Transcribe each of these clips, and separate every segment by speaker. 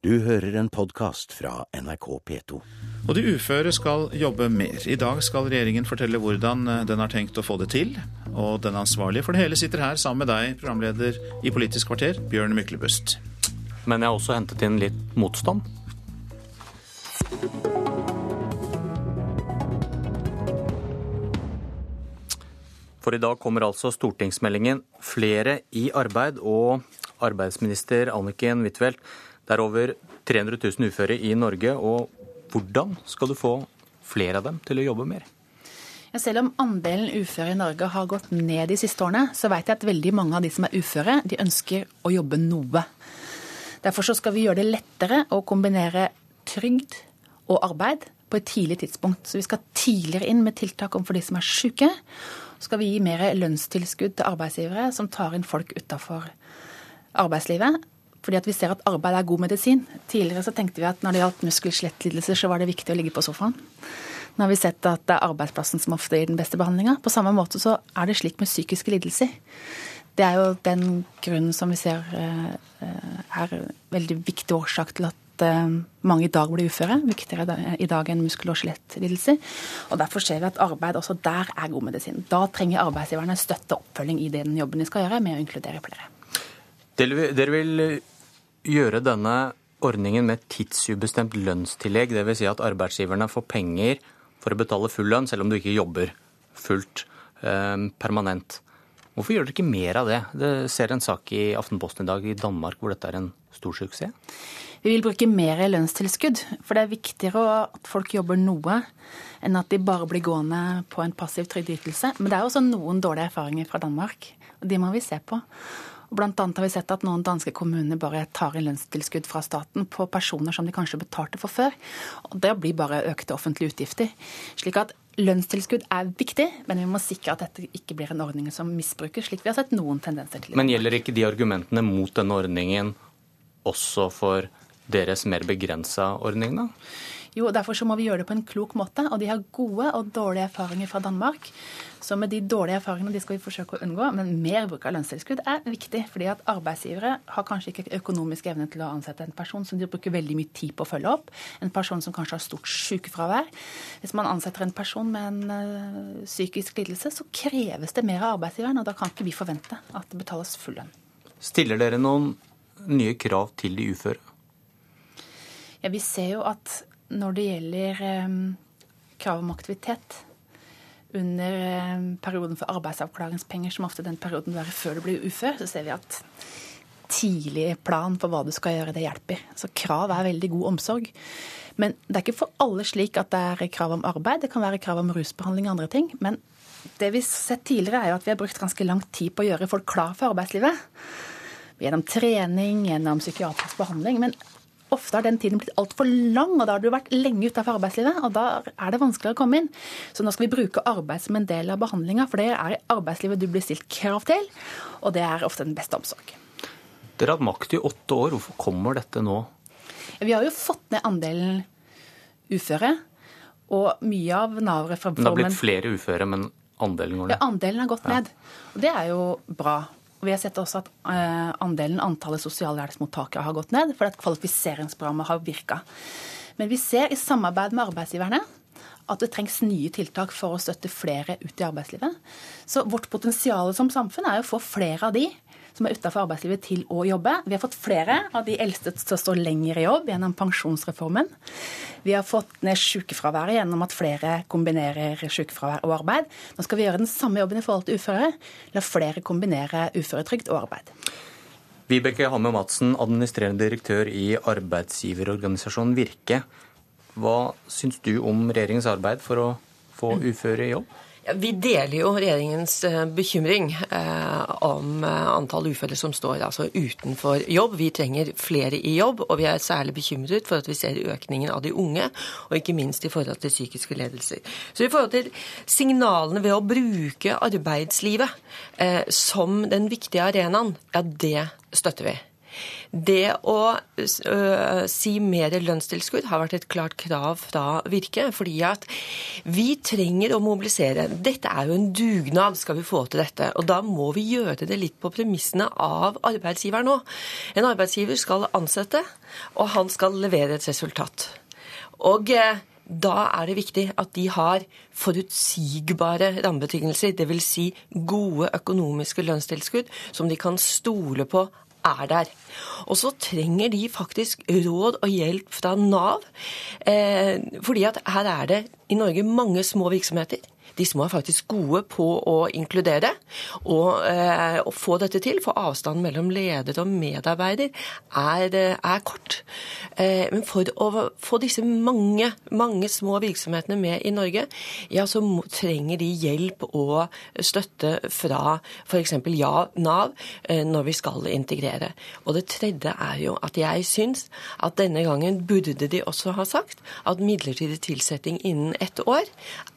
Speaker 1: Du hører en podkast fra NRK P2.
Speaker 2: Og de uføre skal jobbe mer. I dag skal regjeringen fortelle hvordan den har tenkt å få det til. Og den ansvarlige for det hele sitter her sammen med deg, programleder i Politisk kvarter, Bjørn Myklebust.
Speaker 3: Men jeg har også hentet inn litt motstand. For i dag kommer altså stortingsmeldingen 'Flere i arbeid' og arbeidsminister Anniken Huitfeldt. Det er over 300 000 uføre i Norge, og hvordan skal du få flere av dem til å jobbe mer?
Speaker 4: Ja, selv om andelen uføre i Norge har gått ned de siste årene, så vet jeg at veldig mange av de som er uføre, de ønsker å jobbe noe. Derfor skal vi gjøre det lettere å kombinere trygd og arbeid på et tidlig tidspunkt. Så vi skal tidligere inn med tiltak overfor de som er syke. Så skal vi gi mer lønnstilskudd til arbeidsgivere som tar inn folk utafor arbeidslivet. Fordi at vi ser at arbeid er god medisin. Tidligere så tenkte vi at når det gjaldt muskel-skjelettlidelser, så var det viktig å ligge på sofaen. Nå har vi sett at det er arbeidsplassen som ofte gir den beste behandlinga. På samme måte så er det slik med psykiske lidelser. Det er jo den grunnen som vi ser eh, er en veldig viktig årsak til at eh, mange i dag blir uføre. Viktigere i dag enn muskel- og skjelettlidelser. Og derfor ser vi at arbeid også der er god medisin. Da trenger arbeidsgiverne støtte og oppfølging i den jobben de skal gjøre med å inkludere flere.
Speaker 3: Dere vil gjøre denne ordningen med tidsubestemt lønnstillegg, dvs. Si at arbeidsgiverne får penger for å betale full lønn, selv om du ikke jobber fullt eh, permanent. Hvorfor gjør dere ikke mer av det? Det ser en sak i Aftenposten i dag i Danmark hvor dette er en stor suksess.
Speaker 4: Vi vil bruke mer lønnstilskudd, for det er viktigere at folk jobber noe enn at de bare blir gående på en passiv trygdeytelse. Men det er også noen dårlige erfaringer fra Danmark, og de må vi se på. Blant annet har vi sett at noen danske kommuner bare tar inn lønnstilskudd fra staten på personer som de kanskje betalte for før. Og Det blir bare økte offentlige utgifter. Slik at Lønnstilskudd er viktig, men vi må sikre at dette ikke blir en ordning som misbrukes, slik vi har sett noen tendenser til.
Speaker 3: Men gjelder ikke de argumentene mot denne ordningen også for deres mer begrensa ordning, da?
Speaker 4: Jo, derfor så må vi gjøre det på en klok måte. Og de har gode og dårlige erfaringer fra Danmark. Så med de dårlige erfaringene de skal vi forsøke å unngå. Men mer bruk av lønnstilskudd er viktig. fordi at arbeidsgivere har kanskje ikke økonomisk evne til å ansette en person som de bruker veldig mye tid på å følge opp. En person som kanskje har stort sykefravær. Hvis man ansetter en person med en uh, psykisk lidelse, så kreves det mer av arbeidsgiveren. Og da kan ikke vi forvente at det betales full lønn.
Speaker 3: Stiller dere noen nye krav til de uføre?
Speaker 4: Ja, Vi ser jo at når det gjelder um, krav om aktivitet under um, perioden for arbeidsavklaringspenger, som ofte den perioden du er før du blir ufør, så ser vi at tidlig plan for hva du skal gjøre, det hjelper. Så krav er veldig god omsorg. Men det er ikke for alle slik at det er krav om arbeid. Det kan være krav om rusbehandling og andre ting. Men det vi har sett tidligere, er jo at vi har brukt ganske lang tid på å gjøre folk klar for arbeidslivet. Gjennom trening, gjennom psykiatrisk behandling. Men ofte har den tiden blitt altfor lang, og da har du vært lenge utenfor arbeidslivet. Og da er det vanskeligere å komme inn. Så nå skal vi bruke arbeid som en del av behandlinga, for det er i arbeidslivet du blir stilt krav til, og det er ofte den beste omsorg.
Speaker 3: Dere har hatt makt i åtte år. Hvorfor kommer dette nå?
Speaker 4: Vi har jo fått ned andelen uføre. Og mye av Nav-reformen
Speaker 3: Det har blitt flere uføre, men andelen går ned?
Speaker 4: Ja, andelen har gått ned. Og det er jo bra. Vi har sett også at uh, andelen antallet sosialhjelpsmottakere har gått ned, fordi at kvalifiseringsprogrammet har virka. Men vi ser i samarbeid med arbeidsgiverne at det trengs nye tiltak for å støtte flere ut i arbeidslivet. Så vårt potensial som samfunn er å få flere av de som er utenfor arbeidslivet, til å jobbe. Vi har fått flere av de eldste til å stå lenger i jobb gjennom pensjonsreformen. Vi har fått ned sykefraværet gjennom at flere kombinerer sykefravær og arbeid. Nå skal vi gjøre den samme jobben i forhold til uføre. La flere kombinere uføretrygd og arbeid.
Speaker 3: Vibeke Hamme Madsen, administrerende direktør i arbeidsgiverorganisasjonen Virke. Hva syns du om regjeringens arbeid for å få uføre i jobb?
Speaker 5: Vi deler jo regjeringens eh, bekymring eh, om eh, antall uføre som står altså, utenfor jobb. Vi trenger flere i jobb, og vi er særlig bekymret for at vi ser økningen av de unge, og ikke minst i forhold til psykiske ledelser. Så i forhold til signalene ved å bruke arbeidslivet som den viktige arenaen, ja, det støtter vi. Det å øh, si mer lønnstilskudd har vært et klart krav fra Virke. Fordi at vi trenger å mobilisere. Dette er jo en dugnad, skal vi få til dette. Og da må vi gjøre det litt på premissene av arbeidsgiveren nå. En arbeidsgiver skal ansette, og han skal levere et resultat. Og eh, da er det viktig at de har forutsigbare rammebetingelser. Dvs. Si gode økonomiske lønnstilskudd som de kan stole på er der. Og så trenger de faktisk råd og hjelp fra Nav. Eh, fordi at her er det i Norge mange små virksomheter de små er faktisk gode på å inkludere og, eh, og få dette til. For avstanden mellom leder og medarbeider er, er kort. Eh, men for å få disse mange, mange små virksomhetene med i Norge, ja, så trenger de hjelp og støtte fra f.eks. ja, Nav eh, når vi skal integrere. Og det tredje er jo at jeg syns at denne gangen burde de også ha sagt at midlertidig tilsetting innen ett år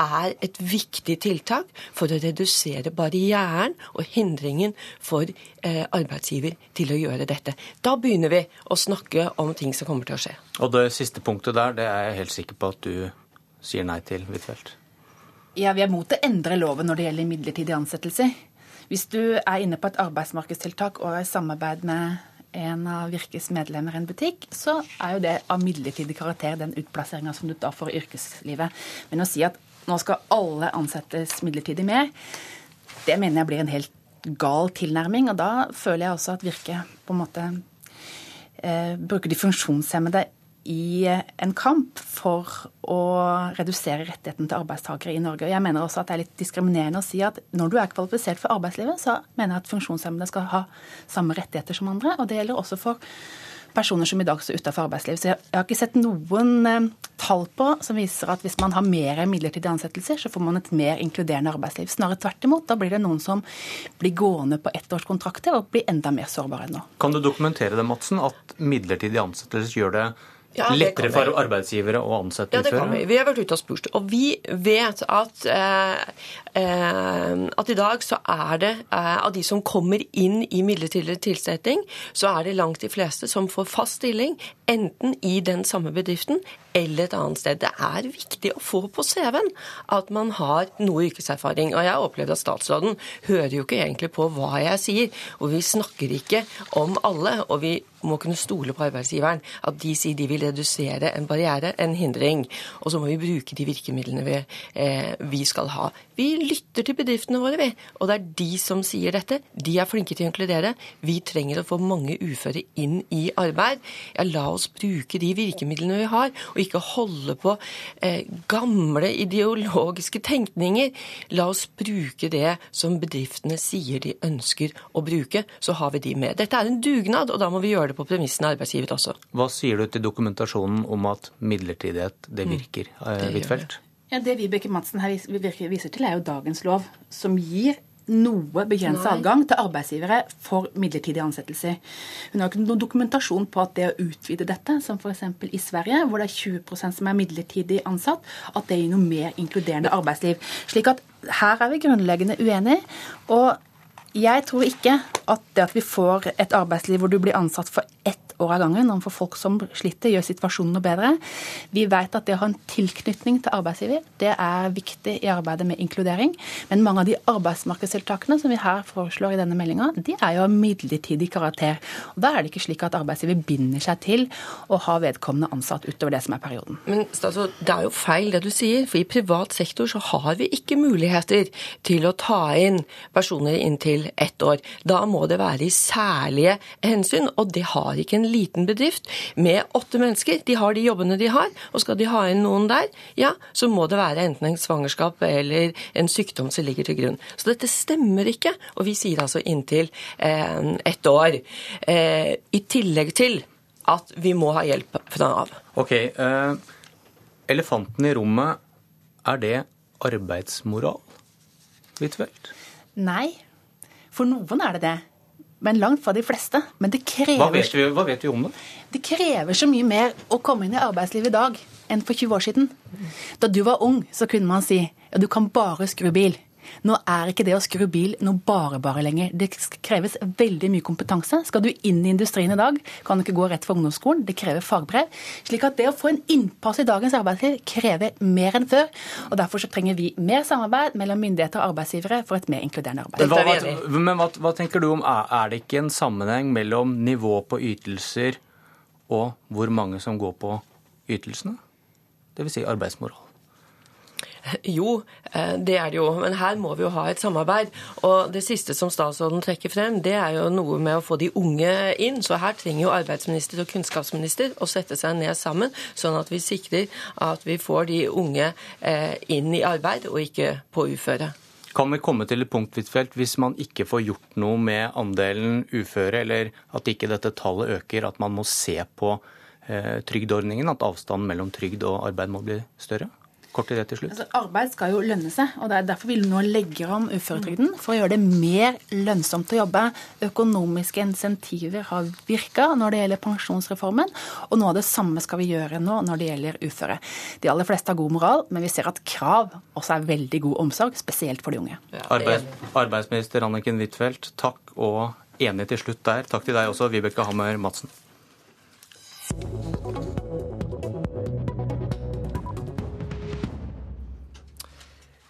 Speaker 5: er et viktig tiltak for å redusere barrieren og hindringen for eh, arbeidsgiver til å gjøre dette. Da begynner vi å snakke om ting som kommer til å skje.
Speaker 3: Og det siste punktet der, det er jeg helt sikker på at du sier nei til, Huitfeldt?
Speaker 4: Ja, vi er mot å endre loven når det gjelder midlertidige ansettelser. Hvis du er inne på et arbeidsmarkedstiltak og er i samarbeid med en av Virkes medlemmer i en butikk, så er jo det av midlertidig karakter, den utplasseringa som du da får i yrkeslivet. Men å si at nå skal alle ansettes midlertidig mer, det mener jeg blir en helt gal tilnærming. Og da føler jeg også at Virke på en måte eh, bruker de funksjonshemmede i en kamp for å redusere rettigheten til arbeidstakere i Norge. Og jeg mener også at det er litt diskriminerende å si at når du er kvalifisert for arbeidslivet, så mener jeg at funksjonshemmede skal ha samme rettigheter som andre. Og det gjelder også for personer som i dag står utenfor arbeidslivet. Så jeg, har ikke sett noen eh, tall på som viser at hvis man har mer midlertidige ansettelser, så får man et mer inkluderende arbeidsliv. Snarere tvert imot. Da blir det noen som blir gående på ettårskontrakter og blir enda mer sårbare enn nå.
Speaker 3: Kan du dokumentere det, Madsen, at midlertidige ansettelser gjør det ja, Lettere for arbeidsgivere å ansette
Speaker 5: Ja, det kan vi. Vi har vært ute og spurt. Og vi vet at, eh, eh, at i dag så er det eh, av de som kommer inn i midlertidig tilsetting, så er det langt de fleste som får fast stilling, enten i den samme bedriften eller et annet sted. Det er viktig å få på CV-en at man har noe yrkeserfaring. Og jeg har opplevd at statsråden hører jo ikke egentlig på hva jeg sier. Og vi snakker ikke om alle. og vi må kunne stole på arbeidsgiveren. At de sier de vil redusere en barriere, en hindring. Og så må vi bruke de virkemidlene vi, eh, vi skal ha. Vi lytter til bedriftene våre, vi. Og det er de som sier dette. De er flinke til å inkludere. Vi trenger å få mange uføre inn i arbeid. Ja, la oss bruke de virkemidlene vi har, og ikke holde på eh, gamle ideologiske tenkninger. La oss bruke det som bedriftene sier de ønsker å bruke, så har vi de med. Dette er en dugnad, og da må vi gjøre det på premissene arbeidsgiver også.
Speaker 3: Hva sier du til dokumentasjonen om at midlertidighet det mm. virker, mm, Huitfeldt?
Speaker 4: Ja, det Vibeke Madsen her viser til, er jo dagens lov, som gir noe begrenset adgang til arbeidsgivere for midlertidige ansettelser. Hun har ikke noen dokumentasjon på at det å utvide dette, som f.eks. i Sverige, hvor det er 20% som er midlertidig ansatt, at det gir noe mer inkluderende arbeidsliv. Slik at her er vi grunnleggende uenige. og jeg tror ikke at det at vi får et arbeidsliv hvor du blir ansatt for ett år av gangen overfor folk som sliter, gjør situasjonen noe bedre. Vi vet at det å ha en tilknytning til arbeidsgiver, det er viktig i arbeidet med inkludering. Men mange av de arbeidsmarkedstiltakene som vi her foreslår i denne meldinga, de er jo av midlertidig karakter. Og Da er det ikke slik at arbeidsgiver binder seg til å ha vedkommende ansatt utover det som er perioden.
Speaker 5: Men statsråd, Det er jo feil det du sier, for i privat sektor så har vi ikke muligheter til å ta inn personer inntil ett år. Da må det være i særlige hensyn, og det har ikke en en liten bedrift med åtte mennesker. De har de jobbene de har, og skal de ha inn noen der, ja, så må det være enten en svangerskap eller en sykdom som ligger til grunn. Så dette stemmer ikke, og vi sier altså inntil eh, ett år. Eh, I tillegg til at vi må ha hjelp fra Nav.
Speaker 3: Ok, eh, Elefanten i rommet, er det arbeidsmoral? Huitfeldt?
Speaker 4: Nei, for noen er det det men langt fra de fleste. Men det krever
Speaker 3: hva vet, vi, hva vet vi om det?
Speaker 4: Det krever så mye mer å komme inn i arbeidslivet i dag enn for 20 år siden. Da du var ung, så kunne man si ja, du kan bare skru bil. Nå er ikke det å skru bil noe bare-bare lenger. Det kreves veldig mye kompetanse. Skal du inn i industrien i dag, kan du ikke gå rett fra ungdomsskolen. Det krever fagbrev. Slik at det å få en innpass i dagens arbeidsliv krever mer enn før. og Derfor så trenger vi mer samarbeid mellom myndigheter og arbeidsgivere for et mer inkluderende arbeid.
Speaker 3: Hva, hva, men hva, hva tenker du om, er det ikke en sammenheng mellom nivå på ytelser og hvor mange som går på ytelsene? Dvs. Si arbeidsmoral.
Speaker 5: Jo, eh, det er det jo. Men her må vi jo ha et samarbeid. Og det siste som statsråden trekker frem, det er jo noe med å få de unge inn. Så her trenger jo arbeidsminister og kunnskapsminister å sette seg ned sammen, sånn at vi sikrer at vi får de unge eh, inn i arbeid, og ikke på uføre.
Speaker 3: Kan vi komme til et punkt Huitfeldt, hvis man ikke får gjort noe med andelen uføre, eller at ikke dette tallet øker, at man må se på eh, trygdeordningen, at avstanden mellom trygd og arbeid må bli større? Kort til det til slutt.
Speaker 4: Altså, arbeid skal jo lønne seg, og det er derfor vi nå legger om uføretrygden. For å gjøre det mer lønnsomt å jobbe. Økonomiske insentiver har virka når det gjelder pensjonsreformen, og noe av det samme skal vi gjøre nå når det gjelder uføre. De aller fleste har god moral, men vi ser at krav også er veldig god omsorg, spesielt for de unge.
Speaker 3: Arbeids, arbeidsminister Anniken Huitfeldt, takk og enig til slutt der. Takk til deg også, Vibeke Hammer Madsen.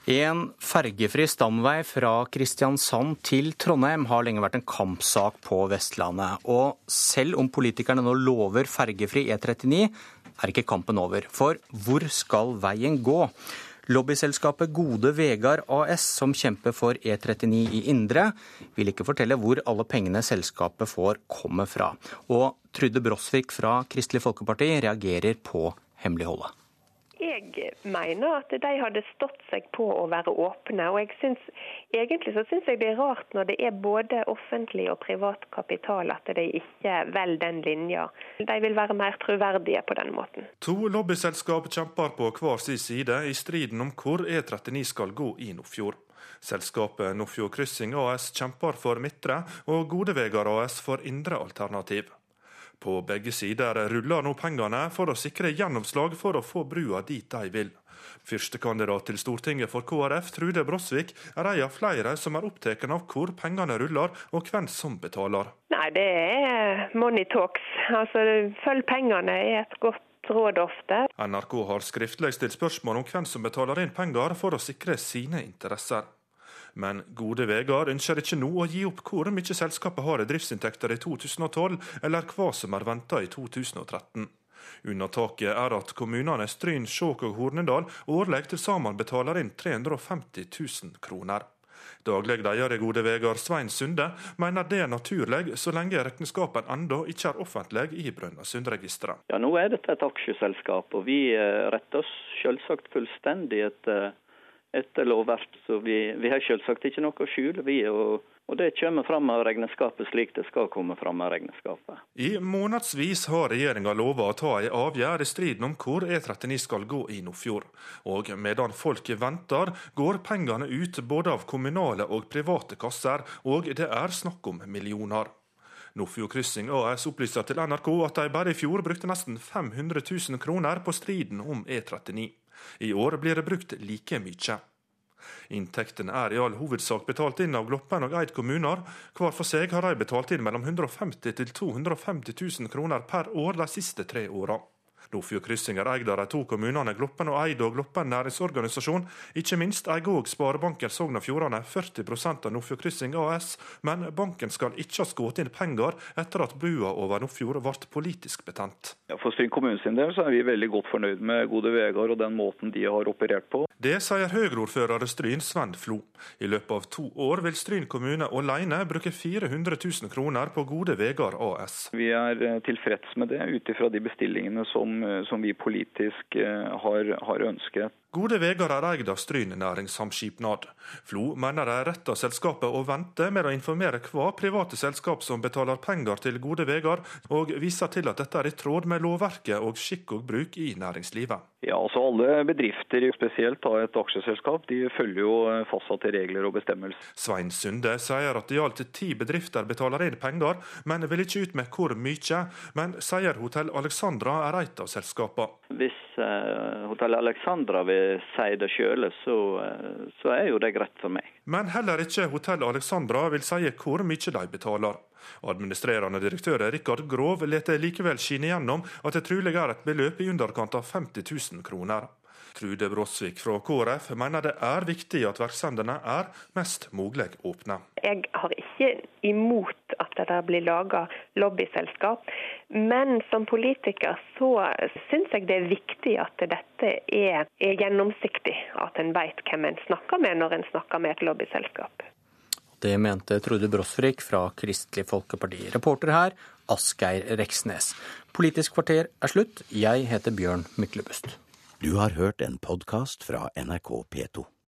Speaker 3: En fergefri stamvei fra Kristiansand til Trondheim har lenge vært en kampsak på Vestlandet. Og selv om politikerne nå lover fergefri E39, er ikke kampen over. For hvor skal veien gå? Lobbyselskapet Gode Vegard AS, som kjemper for E39 i Indre, vil ikke fortelle hvor alle pengene selskapet får, kommer fra. Og Trude Brosvik fra Kristelig Folkeparti reagerer på hemmeligholdet.
Speaker 6: Jeg mener at de hadde stått seg på å være åpne. og synes, Egentlig så syns jeg det er rart når det er både offentlig og privat kapital at de ikke velger den linja. De vil være mer troverdige på den måten.
Speaker 7: To lobbyselskap kjemper på hver sin side i striden om hvor E39 skal gå i Nordfjord. Selskapet Nordfjord Kryssing AS kjemper for midtre, og Godevegar AS for indre alternativ. På begge sider ruller nå pengene for å sikre gjennomslag for å få brua dit de vil. Førstekandidat til Stortinget for KrF, Trude Brosvik, er en av flere som er opptatt av hvor pengene ruller og hvem som betaler.
Speaker 6: Nei, Det er money talks. Altså, Følg pengene er et godt råd ofte.
Speaker 7: NRK har skriftlig stilt spørsmål om hvem som betaler inn penger for å sikre sine interesser. Men Gode Vegard ønsker ikke nå å gi opp hvor mye selskapet har i driftsinntekter i 2012, eller hva som er venta i 2013. Unntaket er at kommunene Stryn, Skjåk og Hornedal årlig til sammen betaler inn 350 000 kroner. Daglig leder i Gode Vegard, Svein Sunde, mener det er naturlig så lenge regnskapen ennå ikke er offentlig i Brønnøysundregisteret.
Speaker 8: Ja, nå er dette et aksjeselskap, og vi eh, retter oss selvsagt fullstendig etter etter lovverk. Så vi, vi har selvsagt ikke noe å skjule, vi. Og, og, det kommer fram av regnskapet slik det skal komme fram av regnskapet.
Speaker 7: I månedsvis har regjeringa lova å ta ei avgjørelse i striden om hvor E39 skal gå i Nordfjord. Og medan folk venter, går pengene ut både av kommunale og private kasser, og det er snakk om millioner. Nordfjord Kryssing AS opplyser til NRK at de bare i fjor brukte nesten 500 000 kroner på striden om E39. I år blir det brukt like mye. Inntektene er i all hovedsak betalt inn av Gloppen og Eid kommuner. Hver for seg har de betalt inn mellom 150 til 250 000 kroner per år de siste tre åra. Nordfjord Kryssing er eid av de to kommunene Gloppen og Eid og Gloppen næringsorganisasjon. Ikke minst eier òg Sparebanken Sogn og Fjordane 40% av Nordfjord Kryssing AS, men banken skal ikke ha skutt inn penger etter at brua over Nordfjord ble politisk betent.
Speaker 8: Ja, for Stryn kommune sin del så er vi veldig godt fornøyd med Gode Vegard og den måten de har operert på.
Speaker 7: Det sier Høyre-ordfører Stryn, Sven Flo. I løpet av to år vil Stryn kommune alene bruke 400 000 kroner på Gode Vegard AS.
Speaker 8: Vi er eh, tilfreds med det, ut ifra de bestillingene som Eh, som vi politisk eh, har, har ønsket.
Speaker 7: Gode Vegard er eid av Stryn næringssamskipnad. Flo mener det er rett av selskapet å vente med å informere hva private selskap som betaler penger til Gode Vegard, og viser til at dette er i tråd med lovverket og skikk og bruk i næringslivet.
Speaker 8: Ja, altså Alle bedrifter, spesielt da et aksjeselskap, de følger jo fastsatte regler og bestemmelser.
Speaker 7: Svein Sunde sier at i alt ti bedrifter betaler inn penger, men vil ikke ut med hvor mye. Men sier Hotell Alexandra er et av selskapene.
Speaker 8: Hvis eh, Hotell Alexandra vil sier det sjøl, så, så er jo det greit for meg.
Speaker 7: Men heller ikke Hotell Alexandra vil si hvor mye de betaler. Administrerende direktør Rikard Grov lar likevel skinne gjennom at det trolig er et beløp i underkant av 50 000 kroner. Trude Bråsvik fra KrF mener det er viktig at virksomhetene er mest mulig åpne.
Speaker 6: Jeg har ikke imot at det blir laga lobbyselskap, men som politiker så syns jeg det er viktig at dette er, er gjennomsiktig. At en vet hvem en snakker med når en snakker med et lobbyselskap.
Speaker 3: Det mente Trude Brosvik fra Kristelig Folkeparti. Reporter her, Asgeir Reksnes. Politisk kvarter er slutt. Jeg heter Bjørn Myklebust.
Speaker 1: Du har hørt en podkast fra NRK P2.